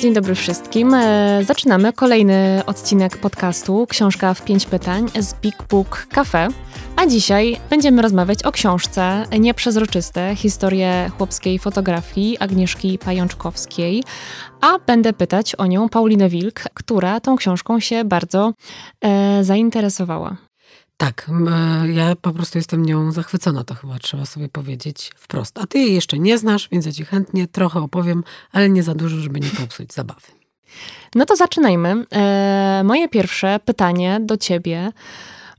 Dzień dobry wszystkim. E, Zaczynamy kolejny odcinek podcastu Książka w pięć pytań z Big Book Cafe. A dzisiaj będziemy rozmawiać o książce Nieprzezroczyste historie chłopskiej fotografii Agnieszki Pajączkowskiej, a będę pytać o nią Paulinę Wilk, która tą książką się bardzo e, zainteresowała. Tak, e, ja po prostu jestem nią zachwycona, to chyba trzeba sobie powiedzieć wprost. A ty jej jeszcze nie znasz, więc ja ci chętnie trochę opowiem, ale nie za dużo, żeby nie popsuć zabawy. No to zaczynajmy. E, moje pierwsze pytanie do ciebie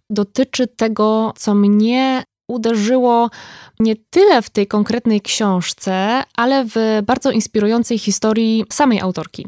dotyczy tego, co mnie uderzyło nie tyle w tej konkretnej książce, ale w bardzo inspirującej historii samej autorki.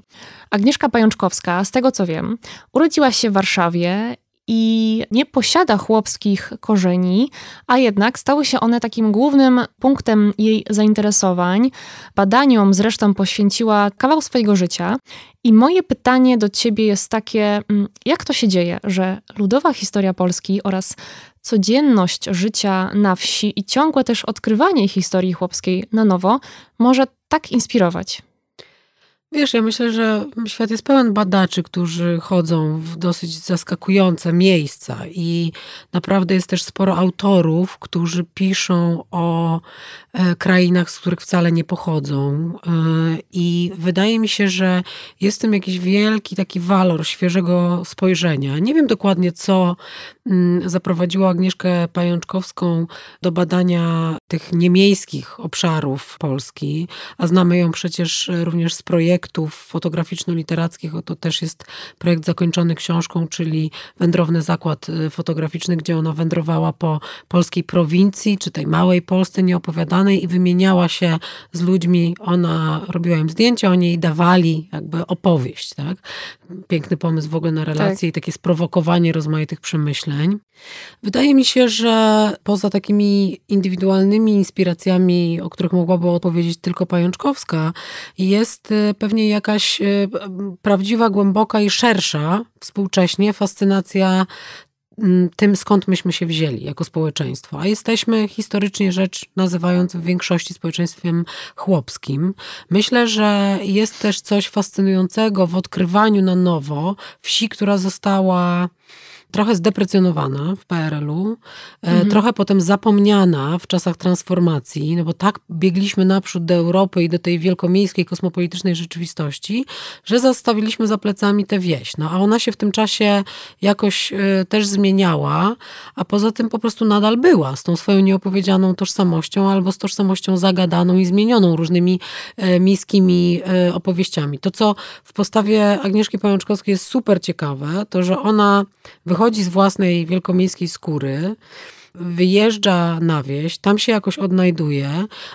Agnieszka Pajączkowska, z tego co wiem, urodziła się w Warszawie i nie posiada chłopskich korzeni, a jednak stały się one takim głównym punktem jej zainteresowań. Badaniom zresztą poświęciła kawał swojego życia. I moje pytanie do ciebie jest takie: mm, jak to się dzieje, że ludowa historia Polski oraz codzienność życia na wsi i ciągłe też odkrywanie historii chłopskiej na nowo może tak inspirować? Wiesz, ja myślę, że świat jest pełen badaczy, którzy chodzą w dosyć zaskakujące miejsca i naprawdę jest też sporo autorów, którzy piszą o e, krainach, z których wcale nie pochodzą. E, I wydaje mi się, że jest w tym jakiś wielki taki walor świeżego spojrzenia. Nie wiem dokładnie, co mm, zaprowadziło Agnieszkę Pajączkowską do badania tych niemiejskich obszarów Polski, a znamy ją przecież również z projektów fotograficzno-literackich. To też jest projekt zakończony książką, czyli Wędrowny Zakład y, Fotograficzny, gdzie ona wędrowała po polskiej prowincji, czy tej małej Polsce nieopowiadanej i wymieniała się z ludźmi. Ona robiła im zdjęcia, oni jej dawali jakby opowieść. Tak? Piękny pomysł w ogóle na relacje tak. i takie sprowokowanie rozmaitych przemyśleń. Wydaje mi się, że poza takimi indywidualnymi inspiracjami, o których mogłaby opowiedzieć tylko Pajączkowska, jest y, pewnie pewnie jakaś y, prawdziwa, głęboka i szersza współcześnie fascynacja mm, tym, skąd myśmy się wzięli jako społeczeństwo. A jesteśmy historycznie rzecz nazywając w większości społeczeństwem chłopskim. Myślę, że jest też coś fascynującego w odkrywaniu na nowo wsi, która została trochę zdeprecjonowana w PRL-u, e, mhm. trochę potem zapomniana w czasach transformacji, no bo tak biegliśmy naprzód do Europy i do tej wielkomiejskiej, kosmopolitycznej rzeczywistości, że zostawiliśmy za plecami tę wieś. No a ona się w tym czasie jakoś e, też zmieniała, a poza tym po prostu nadal była z tą swoją nieopowiedzianą tożsamością albo z tożsamością zagadaną i zmienioną różnymi e, miejskimi opowieściami. To, co w postawie Agnieszki Pajączkowskiej jest super ciekawe, to, że ona wychodzi wychodzi z własnej wielkomiejskiej skóry, wyjeżdża na wieś, tam się jakoś odnajduje,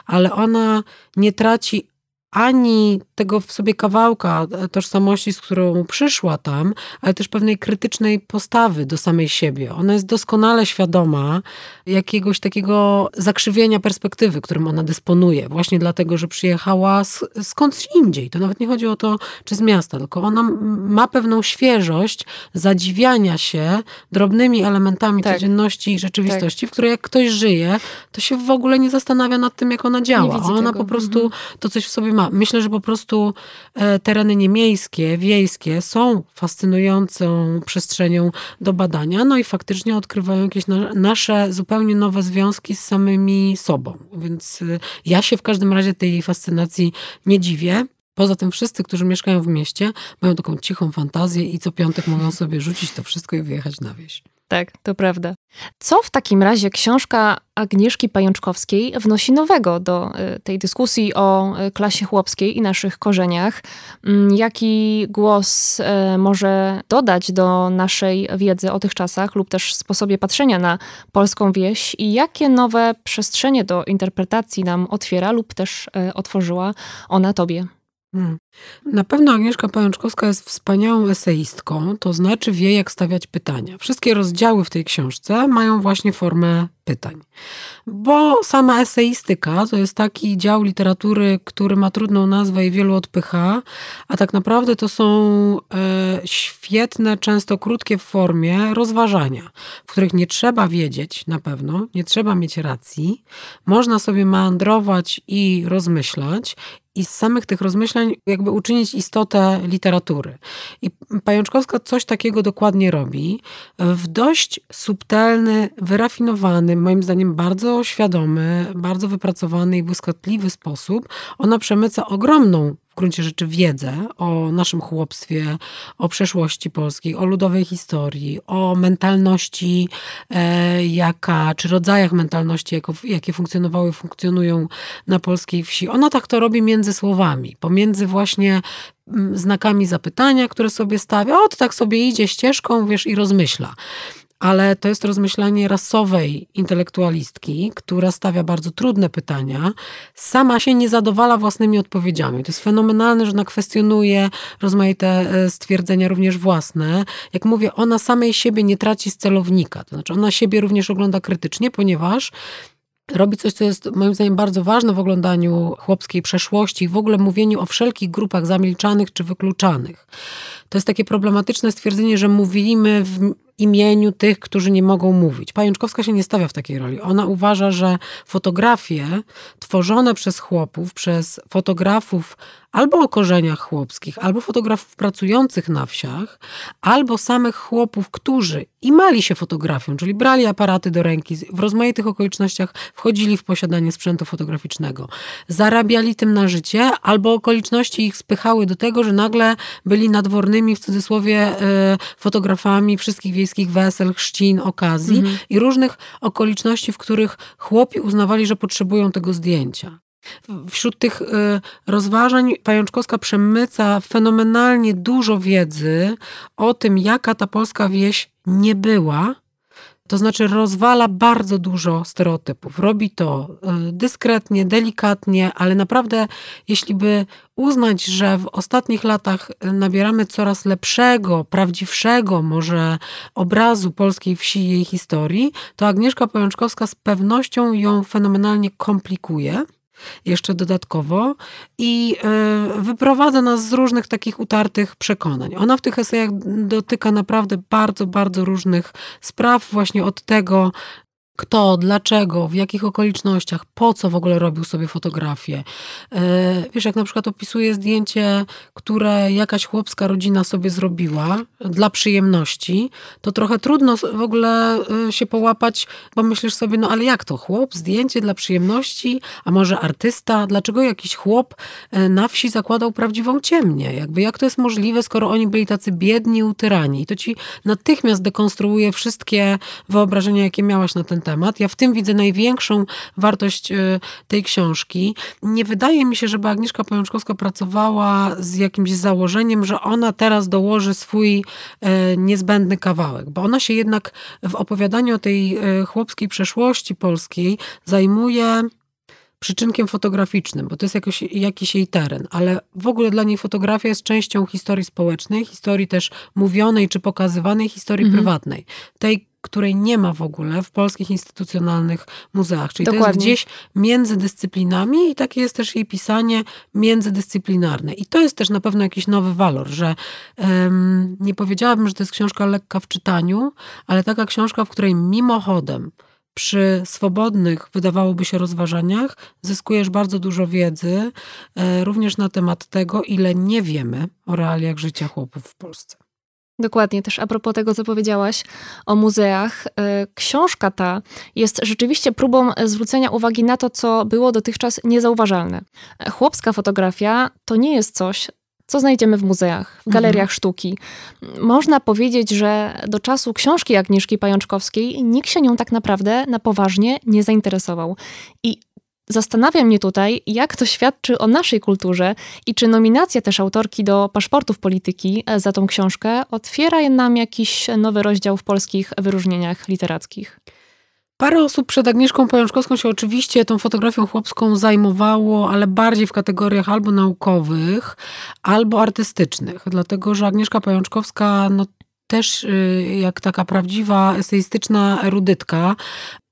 ale ona nie traci ani tego w sobie kawałka tożsamości, z którą przyszła tam, ale też pewnej krytycznej postawy do samej siebie. Ona jest doskonale świadoma jakiegoś takiego zakrzywienia perspektywy, którym ona dysponuje, właśnie dlatego, że przyjechała skądś indziej. To nawet nie chodzi o to, czy z miasta, tylko ona ma pewną świeżość zadziwiania się drobnymi elementami tak. codzienności i rzeczywistości, tak. w której jak ktoś żyje, to się w ogóle nie zastanawia nad tym, jak ona działa. Ona tego. po prostu mhm. to coś w sobie ma. Myślę, że po prostu e, tereny niemiejskie, wiejskie są fascynującą przestrzenią do badania, no i faktycznie odkrywają jakieś na, nasze zupełnie nowe związki z samymi sobą. Więc e, ja się w każdym razie tej fascynacji nie dziwię. Poza tym wszyscy, którzy mieszkają w mieście, mają taką cichą fantazję i co piątek mogą sobie rzucić to wszystko i wyjechać na wieś. Tak, to prawda. Co w takim razie książka Agnieszki Pajączkowskiej wnosi nowego do y, tej dyskusji o y, klasie chłopskiej i naszych korzeniach? Mm, jaki głos y, może dodać do naszej wiedzy o tych czasach lub też sposobie patrzenia na polską wieś i jakie nowe przestrzenie do interpretacji nam otwiera lub też otworzyła ona tobie? Hmm. Na pewno Agnieszka Pajączkowska jest wspaniałą eseistką, to znaczy wie, jak stawiać pytania. Wszystkie rozdziały w tej książce mają właśnie formę pytań. Bo sama eseistyka to jest taki dział literatury, który ma trudną nazwę i wielu odpycha, a tak naprawdę to są e, świetne, często krótkie w formie rozważania, w których nie trzeba wiedzieć na pewno, nie trzeba mieć racji. Można sobie meandrować i rozmyślać i z samych tych rozmyślań jakby uczynić istotę literatury. I Pajączkowska coś takiego dokładnie robi w dość subtelny, wyrafinowany, moim zdaniem bardzo świadomy, bardzo wypracowany i błyskotliwy sposób. Ona przemyca ogromną gruncie rzeczy wiedzę o naszym chłopstwie, o przeszłości polskiej, o ludowej historii, o mentalności, e, jaka, czy rodzajach mentalności, jako, jakie funkcjonowały, funkcjonują na polskiej wsi. Ona tak to robi między słowami, pomiędzy właśnie mm, znakami zapytania, które sobie stawia, od tak sobie idzie ścieżką, wiesz, i rozmyśla ale to jest rozmyślanie rasowej intelektualistki, która stawia bardzo trudne pytania, sama się nie zadowala własnymi odpowiedziami. To jest fenomenalne, że ona kwestionuje rozmaite e, stwierdzenia również własne. Jak mówię, ona samej siebie nie traci z celownika, to znaczy ona siebie również ogląda krytycznie, ponieważ robi coś, co jest moim zdaniem bardzo ważne w oglądaniu chłopskiej przeszłości i w ogóle mówieniu o wszelkich grupach zamilczanych czy wykluczanych. To jest takie problematyczne stwierdzenie, że mówimy w imieniu tych, którzy nie mogą mówić. Pajączkowska się nie stawia w takiej roli. Ona uważa, że fotografie tworzone przez chłopów, przez fotografów albo o korzeniach chłopskich, albo fotografów pracujących na wsiach, albo samych chłopów, którzy imali się fotografią, czyli brali aparaty do ręki, w rozmaitych okolicznościach wchodzili w posiadanie sprzętu fotograficznego, zarabiali tym na życie, albo okoliczności ich spychały do tego, że nagle byli nadwornymi, w cudzysłowie, e, fotografami wszystkich wiejskich wesel, chrzcin, okazji mhm. i różnych okoliczności, w których chłopi uznawali, że potrzebują tego zdjęcia. Wśród tych y, rozważań Pajączkowska przemyca fenomenalnie dużo wiedzy o tym, jaka ta polska wieś nie była, to znaczy rozwala bardzo dużo stereotypów. Robi to y, dyskretnie, delikatnie, ale naprawdę, jeśli by uznać, że w ostatnich latach nabieramy coraz lepszego, prawdziwszego może obrazu polskiej wsi i jej historii, to Agnieszka Pajączkowska z pewnością ją fenomenalnie komplikuje jeszcze dodatkowo i e, wyprowadza nas z różnych takich utartych przekonań. Ona w tych esejach dotyka naprawdę bardzo, bardzo różnych spraw, właśnie od tego, kto, dlaczego, w jakich okolicznościach, po co w ogóle robił sobie fotografię. E, wiesz, jak na przykład opisuje zdjęcie, które jakaś chłopska rodzina sobie zrobiła dla przyjemności, to trochę trudno w ogóle e, się połapać, bo myślisz sobie, no ale jak to, chłop, zdjęcie dla przyjemności, a może artysta? Dlaczego jakiś chłop e, na wsi zakładał prawdziwą ciemnię? Jakby jak to jest możliwe, skoro oni byli tacy biedni, utyrani? I to ci natychmiast dekonstruuje wszystkie wyobrażenia, jakie miałaś na ten temat. Ja w tym widzę największą wartość y, tej książki. Nie wydaje mi się, żeby Agnieszka Pajączkowska pracowała z jakimś założeniem, że ona teraz dołoży swój y, niezbędny kawałek, bo ona się jednak w opowiadaniu o tej y, chłopskiej przeszłości polskiej zajmuje przyczynkiem fotograficznym, bo to jest jakoś, jakiś jej teren, ale w ogóle dla niej fotografia jest częścią historii społecznej, historii też mówionej czy pokazywanej, historii mhm. prywatnej. Tej, której nie ma w ogóle w polskich instytucjonalnych muzeach. Czyli Dokładnie. to jest gdzieś między dyscyplinami i takie jest też jej pisanie międzydyscyplinarne. I to jest też na pewno jakiś nowy walor, że um, nie powiedziałabym, że to jest książka lekka w czytaniu, ale taka książka, w której mimochodem przy swobodnych, wydawałoby się, rozważaniach zyskujesz bardzo dużo wiedzy, e, również na temat tego, ile nie wiemy o realiach życia chłopów w Polsce. Dokładnie, też a propos tego, co powiedziałaś o muzeach, e, książka ta jest rzeczywiście próbą zwrócenia uwagi na to, co było dotychczas niezauważalne. Chłopska fotografia to nie jest coś, co znajdziemy w muzeach, w galeriach mhm. sztuki. Można powiedzieć, że do czasu książki Agnieszki Pajączkowskiej nikt się nią tak naprawdę na poważnie nie zainteresował. I Zastanawia mnie tutaj, jak to świadczy o naszej kulturze i czy nominacja też autorki do paszportów polityki za tą książkę otwiera nam jakiś nowy rozdział w polskich wyróżnieniach literackich. Parę osób przed Agnieszką Pajączkowską się oczywiście tą fotografią chłopską zajmowało, ale bardziej w kategoriach albo naukowych, albo artystycznych. Dlatego, że Agnieszka Pajączkowska no, też y, jak taka prawdziwa eseistyczna erudytka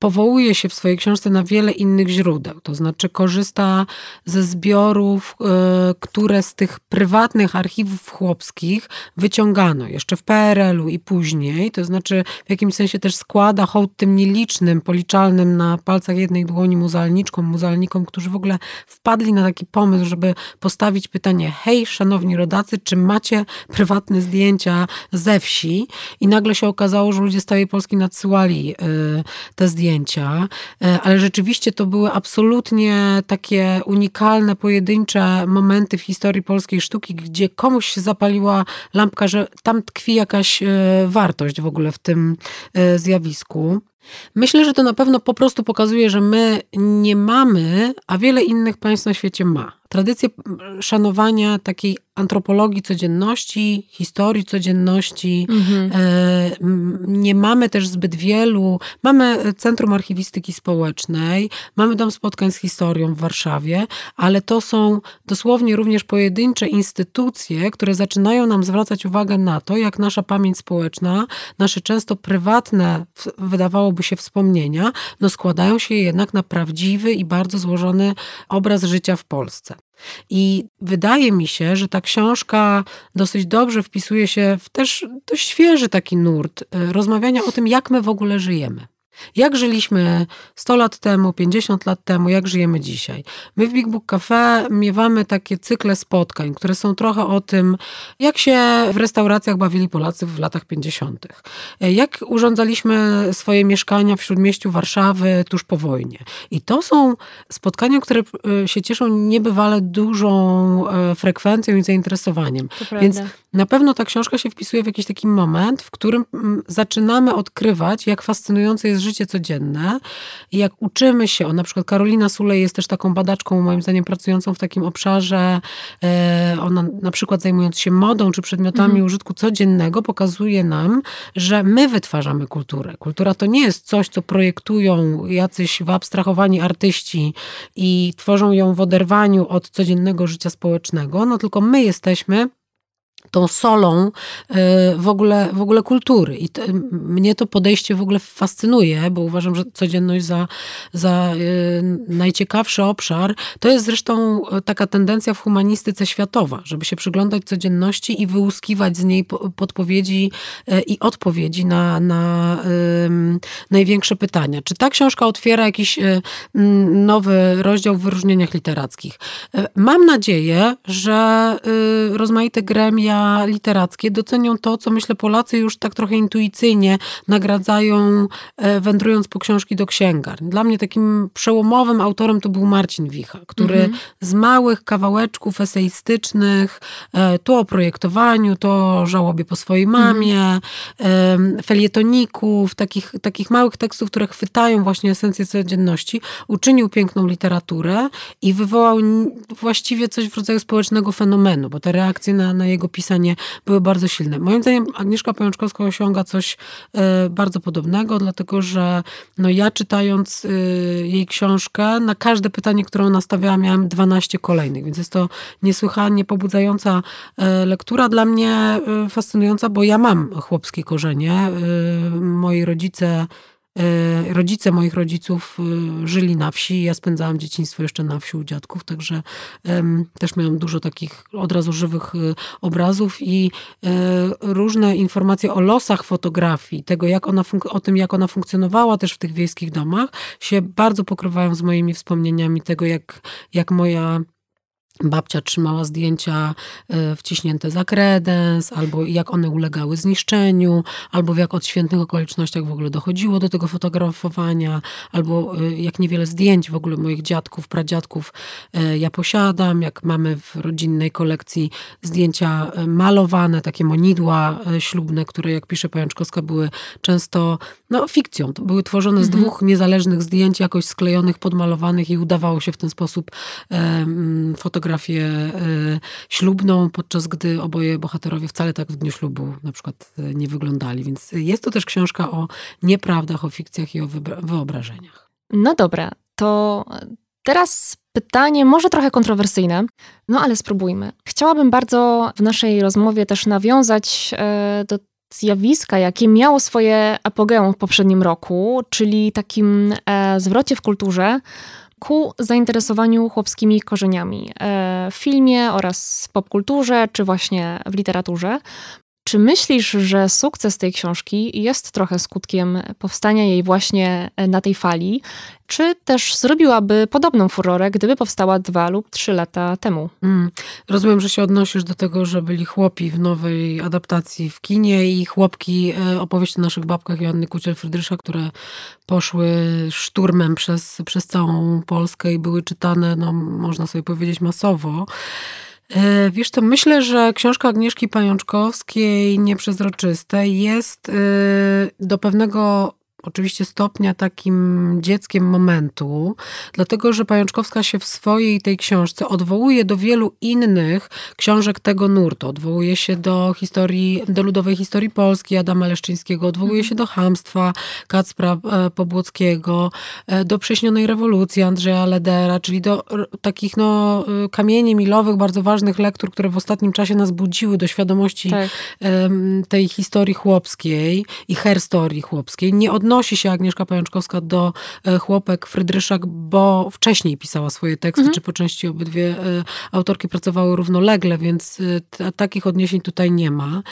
powołuje się w swojej książce na wiele innych źródeł. To znaczy korzysta ze zbiorów, e, które z tych prywatnych archiwów chłopskich wyciągano jeszcze w PRL-u i później. To znaczy w jakimś sensie też składa hołd tym nielicznym, policzalnym na palcach jednej dłoni muzealniczkom, muzealnikom, którzy w ogóle wpadli na taki pomysł, żeby postawić pytanie hej, szanowni rodacy, czy macie prywatne zdjęcia ze wsi? I nagle się okazało, że ludzie z całej Polski nadsyłali e, te zdjęcia e, ale rzeczywiście to były absolutnie takie unikalne, pojedyncze momenty w historii polskiej sztuki, gdzie komuś się zapaliła lampka, że tam tkwi jakaś e, wartość w ogóle w tym zjawisku. Myślę, że to na pewno po prostu pokazuje, że my nie mamy, a wiele innych państw na świecie ma. Tradycję szanowania takiej antropologii codzienności, historii codzienności. Mhm. E, nie mamy też zbyt wielu. Mamy Centrum Archiwistyki Społecznej, mamy Dom Spotkań z Historią w Warszawie, ale to są dosłownie również pojedyncze instytucje, które zaczynają nam zwracać uwagę na to, jak nasza pamięć społeczna, nasze często prywatne, wydawałoby się, wspomnienia, no składają się jednak na prawdziwy i bardzo złożony obraz życia w Polsce. I wydaje mi się, że ta książka dosyć dobrze wpisuje się w też dość świeży taki nurt e, rozmawiania o tym, jak my w ogóle żyjemy. Jak żyliśmy 100 lat temu, 50 lat temu, jak żyjemy dzisiaj? My w Big Book Cafe miewamy takie cykle spotkań, które są trochę o tym, jak się w restauracjach bawili Polacy w latach 50. Jak urządzaliśmy swoje mieszkania w śródmieściu Warszawy tuż po wojnie. I to są spotkania, które e, się cieszą niebywale dużą e, frekwencją i zainteresowaniem. Więc na pewno ta książka się wpisuje w jakiś taki moment, w którym mm, zaczynamy odkrywać, jak fascynujące jest życie codzienne i jak uczymy się, o na przykład Karolina Sulej jest też taką badaczką, moim zdaniem, pracującą w takim obszarze, e, ona na przykład zajmując się modą czy przedmiotami mhm. użytku codziennego, pokazuje nam, że my wytwarzamy kulturę. Kultura to nie jest coś, co projektują jacyś wyabstrahowani artyści i tworzą ją w oderwaniu od codziennego życia społecznego, no tylko my jesteśmy tą solą e, w ogóle, w ogóle kultury. I mnie to podejście w ogóle fascynuje, bo uważam, że codzienność za, za e, najciekawszy obszar. To jest zresztą taka tendencja w humanistyce światowa, żeby się przyglądać codzienności i wyłuskiwać z niej podpowiedzi e, i odpowiedzi na, na największe pytania. Czy ta książka otwiera jakiś nowy rozdział w wyróżnieniach literackich? Mam nadzieję, że rozmaite gremia literackie docenią to, co myślę Polacy już tak trochę intuicyjnie nagradzają, e, wędrując po książki do księgarni. Dla mnie takim przełomowym autorem to był Marcin Wicha, który mhm. z małych kawałeczków eseistycznych, e, to o projektowaniu, to o żałobie po swojej mamie, mhm. felietoników, takich, takich małych tekstów, które chwytają właśnie esencję codzienności, uczynił piękną literaturę i wywołał właściwie coś w rodzaju społecznego fenomenu, bo te reakcje na, na jego pisanie były bardzo silne. Moim zdaniem Agnieszka Pajączkowska osiąga coś e, bardzo podobnego, dlatego że no ja czytając e, jej książkę, na każde pytanie, które ona stawiała, miałam 12 kolejnych, więc jest to niesłychanie pobudzająca e, lektura, dla mnie fascynująca, bo ja mam chłopskie korzenie. Moi rodzice rodzice moich rodziców e, żyli na wsi. Ja spędzałam dzieciństwo jeszcze na wsi u dziadków, także też miałam dużo takich od razu żywych e, obrazów i różne informacje o losach fotografii, tego jak ona o tym, jak ona funkcjonowała też w tych wiejskich domach, się bardzo pokrywają z moimi wspomnieniami tego, jak, jak moja babcia trzymała zdjęcia e, wciśnięte za kredens, albo jak one ulegały zniszczeniu, albo w jak odświętnych okolicznościach w ogóle dochodziło do tego fotografowania, albo e, jak niewiele zdjęć w ogóle moich dziadków, pradziadków e, ja posiadam, jak mamy w rodzinnej kolekcji zdjęcia malowane, takie monidła ślubne, które jak pisze Pajączkowska były często no, fikcją. To były tworzone mhm. z dwóch niezależnych zdjęć, jakoś sklejonych, podmalowanych i udawało się w ten sposób fotografować fotografię ślubną, podczas gdy oboje bohaterowie wcale tak w dniu ślubu na przykład nie wyglądali. Więc jest to też książka o nieprawdach, o fikcjach i o wyobrażeniach. No dobra, to teraz pytanie może trochę kontrowersyjne, no ale spróbujmy. Chciałabym bardzo w naszej rozmowie też nawiązać e, do zjawiska, jakie miało swoje apogeum w poprzednim roku, czyli takim e, zwrocie w kulturze ku zainteresowaniu chłopskimi korzeniami e, w filmie oraz popkulturze, czy właśnie w literaturze. Czy myślisz, że sukces tej książki jest trochę skutkiem powstania jej właśnie na tej fali? Czy też zrobiłaby podobną furorę, gdyby powstała dwa lub trzy lata temu? Mm. Rozumiem, że się odnosisz do tego, że byli chłopi w nowej adaptacji w kinie i chłopki e, opowieści o naszych babkach Joanny Kuciel-Frydrysza, które poszły szturmem przez, przez całą Polskę i były czytane, no, można sobie powiedzieć, masowo. E, wiesz to myślę, że książka Agnieszki Pajączkowskiej Nieprzezroczyste jest e, do pewnego oczywiście stopnia takim dzieckiem momentu, dlatego że Pajączkowska się w swojej tej książce odwołuje do wielu innych książek tego nurtu. Odwołuje się do historii, do ludowej historii Polski Adama Leszczyńskiego, odwołuje się do hamstwa Kacpra e, Pobłockiego, e, do prześnionej rewolucji Andrzeja Ledera, czyli do takich no, e, kamieni milowych, bardzo ważnych lektur, które w ostatnim czasie nas budziły do świadomości tak. tej historii chłopskiej i herstorii chłopskiej. Nie odnosi odnosi się Agnieszka Pajączkowska do e, chłopek Frydryszak, bo wcześniej pisała swoje teksty, mhm. czy po części obydwie e, autorki pracowały równolegle, więc e, takich odniesień tutaj nie ma.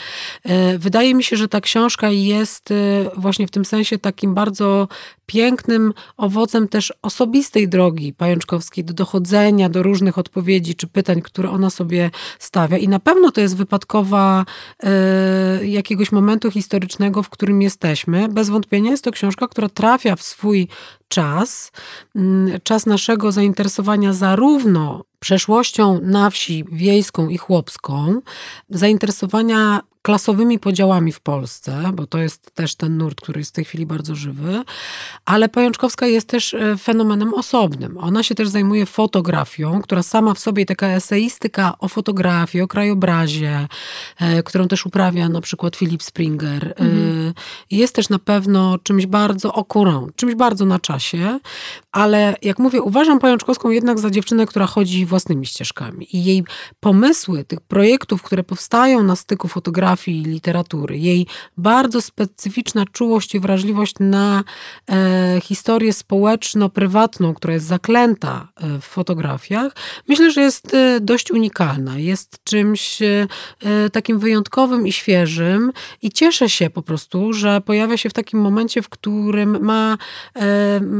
Wydaje mi się, że ta książka jest właśnie w tym sensie takim bardzo pięknym owocem też osobistej drogi Pajączkowskiej do dochodzenia do różnych odpowiedzi czy pytań, które ona sobie stawia. I na pewno to jest wypadkowa jakiegoś momentu historycznego, w którym jesteśmy. Bez wątpienia jest to książka, która trafia w swój czas, mm, czas naszego zainteresowania zarówno przeszłością na wsi wiejską i chłopską, zainteresowania klasowymi podziałami w Polsce, bo to jest też ten nurt, który jest w tej chwili bardzo żywy, ale Pajączkowska jest też e, fenomenem osobnym. Ona się też zajmuje fotografią, która sama w sobie taka eseistyka o fotografii, o krajobrazie, e, którą też uprawia na przykład Philip Springer, e, mhm. jest też na pewno czymś bardzo okurą, czymś bardzo na czasie, ale jak mówię, uważam Pajączkowską jednak za dziewczynę, która chodzi własnymi ścieżkami i jej pomysły tych projektów, które powstają na styku fotografii i literatury, jej bardzo specyficzna czułość i wrażliwość na e, historię społeczno-prywatną, która jest zaklęta e, w fotografiach, myślę, że jest e, dość unikalna. Jest czymś e, takim wyjątkowym i świeżym i cieszę się po prostu, że pojawia się w takim momencie, w którym ma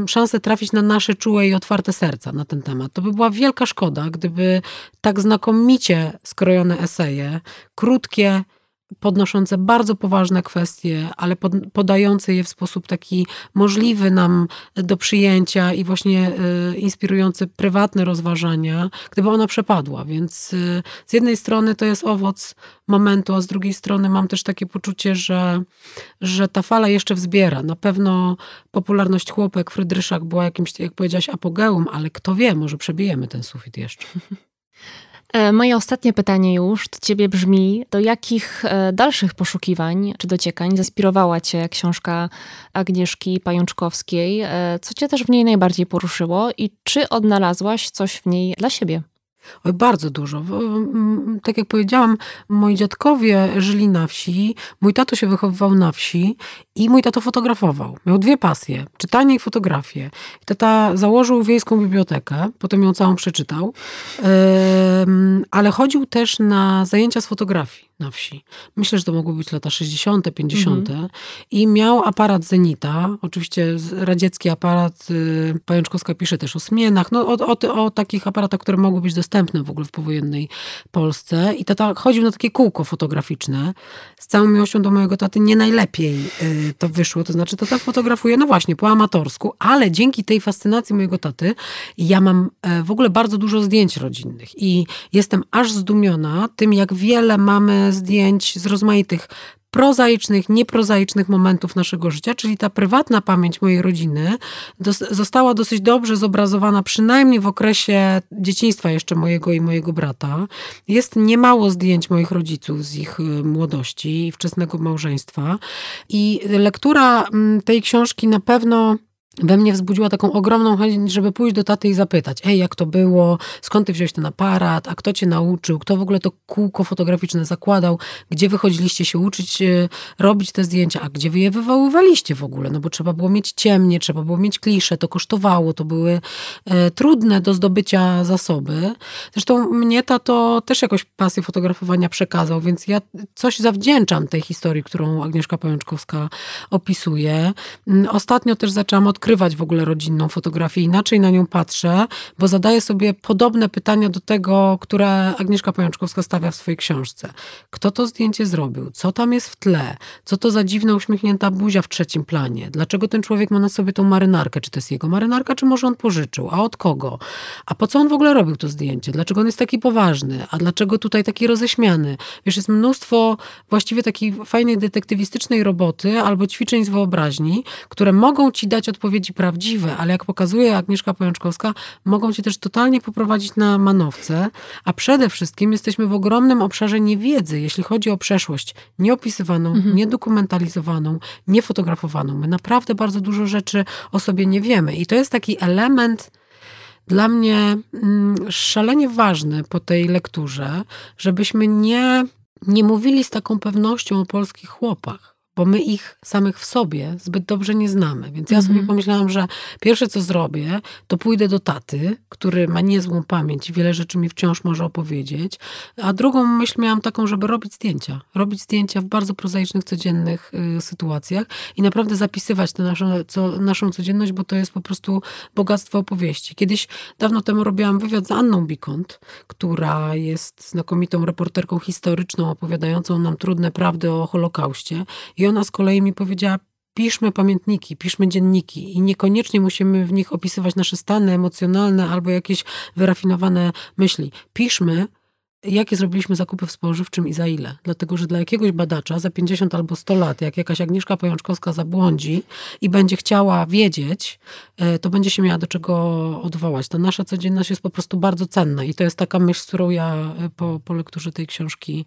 szansę trafić na nasze czułe i otwarte serca na ten temat. To by była wielka szkoda, gdyby tak znakomicie skrojone eseje, krótkie, podnoszące bardzo poważne kwestie, ale pod, podające je w sposób taki możliwy nam do przyjęcia i właśnie y, inspirujący prywatne rozważania, gdyby ona przepadła. Więc y, z jednej strony to jest owoc momentu, a z drugiej strony mam też takie poczucie, że, że ta fala jeszcze wzbiera. Na pewno popularność chłopek Frydryszak była jakimś, jak powiedziałaś, apogeum, ale kto wie, może przebijemy ten sufit jeszcze. E, moje ostatnie pytanie już do ciebie brzmi, do jakich e, dalszych poszukiwań czy dociekań zaspirowała cię książka Agnieszki Pajączkowskiej? E, co cię też w niej najbardziej poruszyło i czy odnalazłaś coś w niej dla siebie? Oj, bardzo dużo. Tak jak powiedziałam, moi dziadkowie żyli na wsi, mój tato się wychowywał na wsi i mój tato fotografował. Miał dwie pasje, czytanie i fotografię. Tata założył wiejską bibliotekę, potem ją całą przeczytał, ale chodził też na zajęcia z fotografii na wsi. Myślę, że to mogły być lata 60., 50. Mhm. I miał aparat Zenita, oczywiście radziecki aparat, y, Pajączkowska pisze też o Smienach, no o, o, o, takich aparatach, które mogły być dostępne w ogóle w powojennej Polsce. I tata chodził na takie kółko fotograficzne. Z całą miłością do mojego taty nie najlepiej y, to wyszło, to znaczy tata fotografuje, no właśnie, po amatorsku, ale dzięki tej fascynacji mojego taty ja mam e, w ogóle bardzo dużo zdjęć rodzinnych i jestem aż zdumiona tym, jak wiele mamy zdjęć z rozmaitych prozaicznych, nieprozaicznych momentów naszego życia, czyli ta prywatna pamięć mojej rodziny dos została dosyć dobrze zobrazowana, przynajmniej w okresie dzieciństwa jeszcze mojego i mojego brata. Jest niemało zdjęć moich rodziców z ich y, młodości i wczesnego małżeństwa. I lektura mm, tej książki na pewno we mnie wzbudziła taką ogromną chęć, żeby pójść do taty i zapytać, ej, jak to było, skąd ty wziąłeś ten aparat, a kto cię nauczył, kto w ogóle to kółko fotograficzne zakładał, gdzie wychodziliście się uczyć, e, robić te zdjęcia, a gdzie wy je wywoływaliście w ogóle, no bo trzeba było mieć ciemnie, trzeba było mieć klisze, to kosztowało, to były e, trudne do zdobycia zasoby. Zresztą mnie to też jakoś pasję fotografowania przekazał, więc ja coś zawdzięczam tej historii, którą Agnieszka Pajączkowska opisuje. Mm, ostatnio też zaczęłam od odkrywać w ogóle rodzinną fotografię, inaczej na nią patrzę, bo zadaję sobie podobne pytania do tego, które Agnieszka Pajączkowska stawia w swojej książce. Kto to zdjęcie zrobił? Co tam jest w tle? Co to za dziwna uśmiechnięta buzia w trzecim planie? Dlaczego ten człowiek ma na sobie tą marynarkę? Czy to jest jego marynarka, czy może on pożyczył? A od kogo? A po co on w ogóle robił to zdjęcie? Dlaczego on jest taki poważny? A dlaczego tutaj taki roześmiany? Wiesz, jest mnóstwo właściwie takiej fajnej detektywistycznej roboty albo ćwiczeń z wyobraźni, które mogą ci dać odpowiedź odpowiedzi prawdziwe, ale jak pokazuje Agnieszka Pajączkowska, mogą cię też totalnie poprowadzić na manowce, a przede wszystkim jesteśmy w ogromnym obszarze niewiedzy, jeśli chodzi o przeszłość nieopisywaną, mhm. niedokumentalizowaną, niefotografowaną. My naprawdę bardzo dużo rzeczy o sobie nie wiemy i to jest taki element dla mnie mm, szalenie ważny po tej lekturze, żebyśmy nie, nie mówili z taką pewnością o polskich chłopach bo my ich samych w sobie zbyt dobrze nie znamy. Więc ja sobie mhm. pomyślałam, że pierwsze co zrobię, to pójdę do taty, który ma niezłą pamięć i wiele rzeczy mi wciąż może opowiedzieć. A drugą myśl miałam taką, żeby robić zdjęcia. Robić zdjęcia w bardzo prozaicznych, codziennych y, sytuacjach i naprawdę zapisywać tę naszą, co, naszą codzienność, bo to jest po prostu bogactwo opowieści. Kiedyś, dawno temu robiłam wywiad z Anną Bikont, która jest znakomitą reporterką historyczną, opowiadającą nam trudne prawdy o Holokauście. I i ona z kolei mi powiedziała, piszmy pamiętniki, piszmy dzienniki i niekoniecznie musimy w nich opisywać nasze stany emocjonalne albo jakieś wyrafinowane myśli. Piszmy, jakie zrobiliśmy zakupy w spożywczym i za ile. Dlatego, że dla jakiegoś badacza za 50 albo 100 lat, jak jakaś Agnieszka Pojączkowska zabłądzi i będzie chciała wiedzieć, e, to będzie się miała do czego odwołać. Ta nasza codzienność jest po prostu bardzo cenna i to jest taka myśl, z którą ja e, po, po lekturze tej książki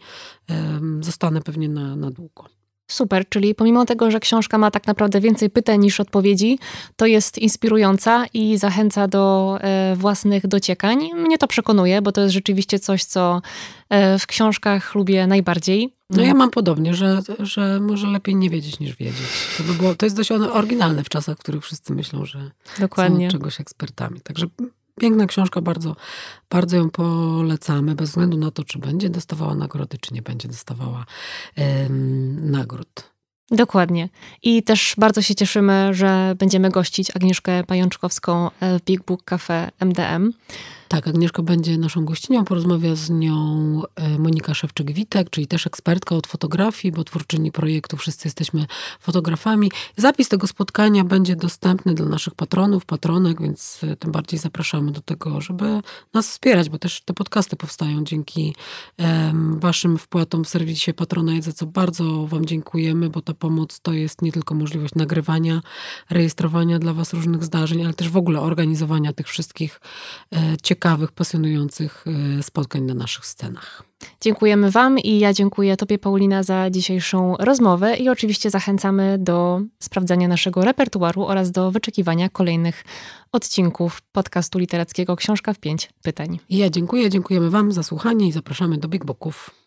um, zostanę pewnie na, na długo. Super, czyli pomimo tego, że książka ma tak naprawdę więcej pytań niż odpowiedzi, to jest inspirująca i zachęca do e, własnych dociekań. Mnie to przekonuje, bo to jest rzeczywiście coś, co e, w książkach lubię najbardziej. No ja mam podobnie, że, że może lepiej nie wiedzieć niż wiedzieć. To, by było, to jest dość oryginalne w czasach, w których wszyscy myślą, że Dokładnie. są czegoś ekspertami. Także Piękna książka, bardzo, bardzo ją polecamy, bez względu na to, czy będzie dostawała nagrody, czy nie będzie dostawała um, nagród. Dokładnie. I też bardzo się cieszymy, że będziemy gościć Agnieszkę Pajączkowską w Big Book Cafe MDM. Tak, Agnieszka będzie naszą gościnią. Porozmawia z nią e, Monika Szewczyk-Witek, czyli też ekspertka od fotografii, bo twórczyni projektu Wszyscy Jesteśmy Fotografami. Zapis tego spotkania będzie dostępny dla naszych patronów, patronek, więc e, tym bardziej zapraszamy do tego, żeby nas wspierać, bo też te podcasty powstają dzięki waszym wpłatom w serwisie Patronite, za co bardzo wam dziękujemy, bo ta pomoc to jest nie tylko możliwość nagrywania, rejestrowania dla was różnych zdarzeń, ale też w ogóle organizowania tych wszystkich e, ciekawych, pasjonujących e, spotkań na naszych scenach. Dziękujemy Wam i ja dziękuję Tobie, Paulina, za dzisiejszą rozmowę i oczywiście zachęcamy do sprawdzania naszego repertuaru oraz do wyczekiwania kolejnych odcinków podcastu literackiego Książka w pięć pytań. I ja dziękuję, dziękujemy Wam za słuchanie i zapraszamy do Big Booków.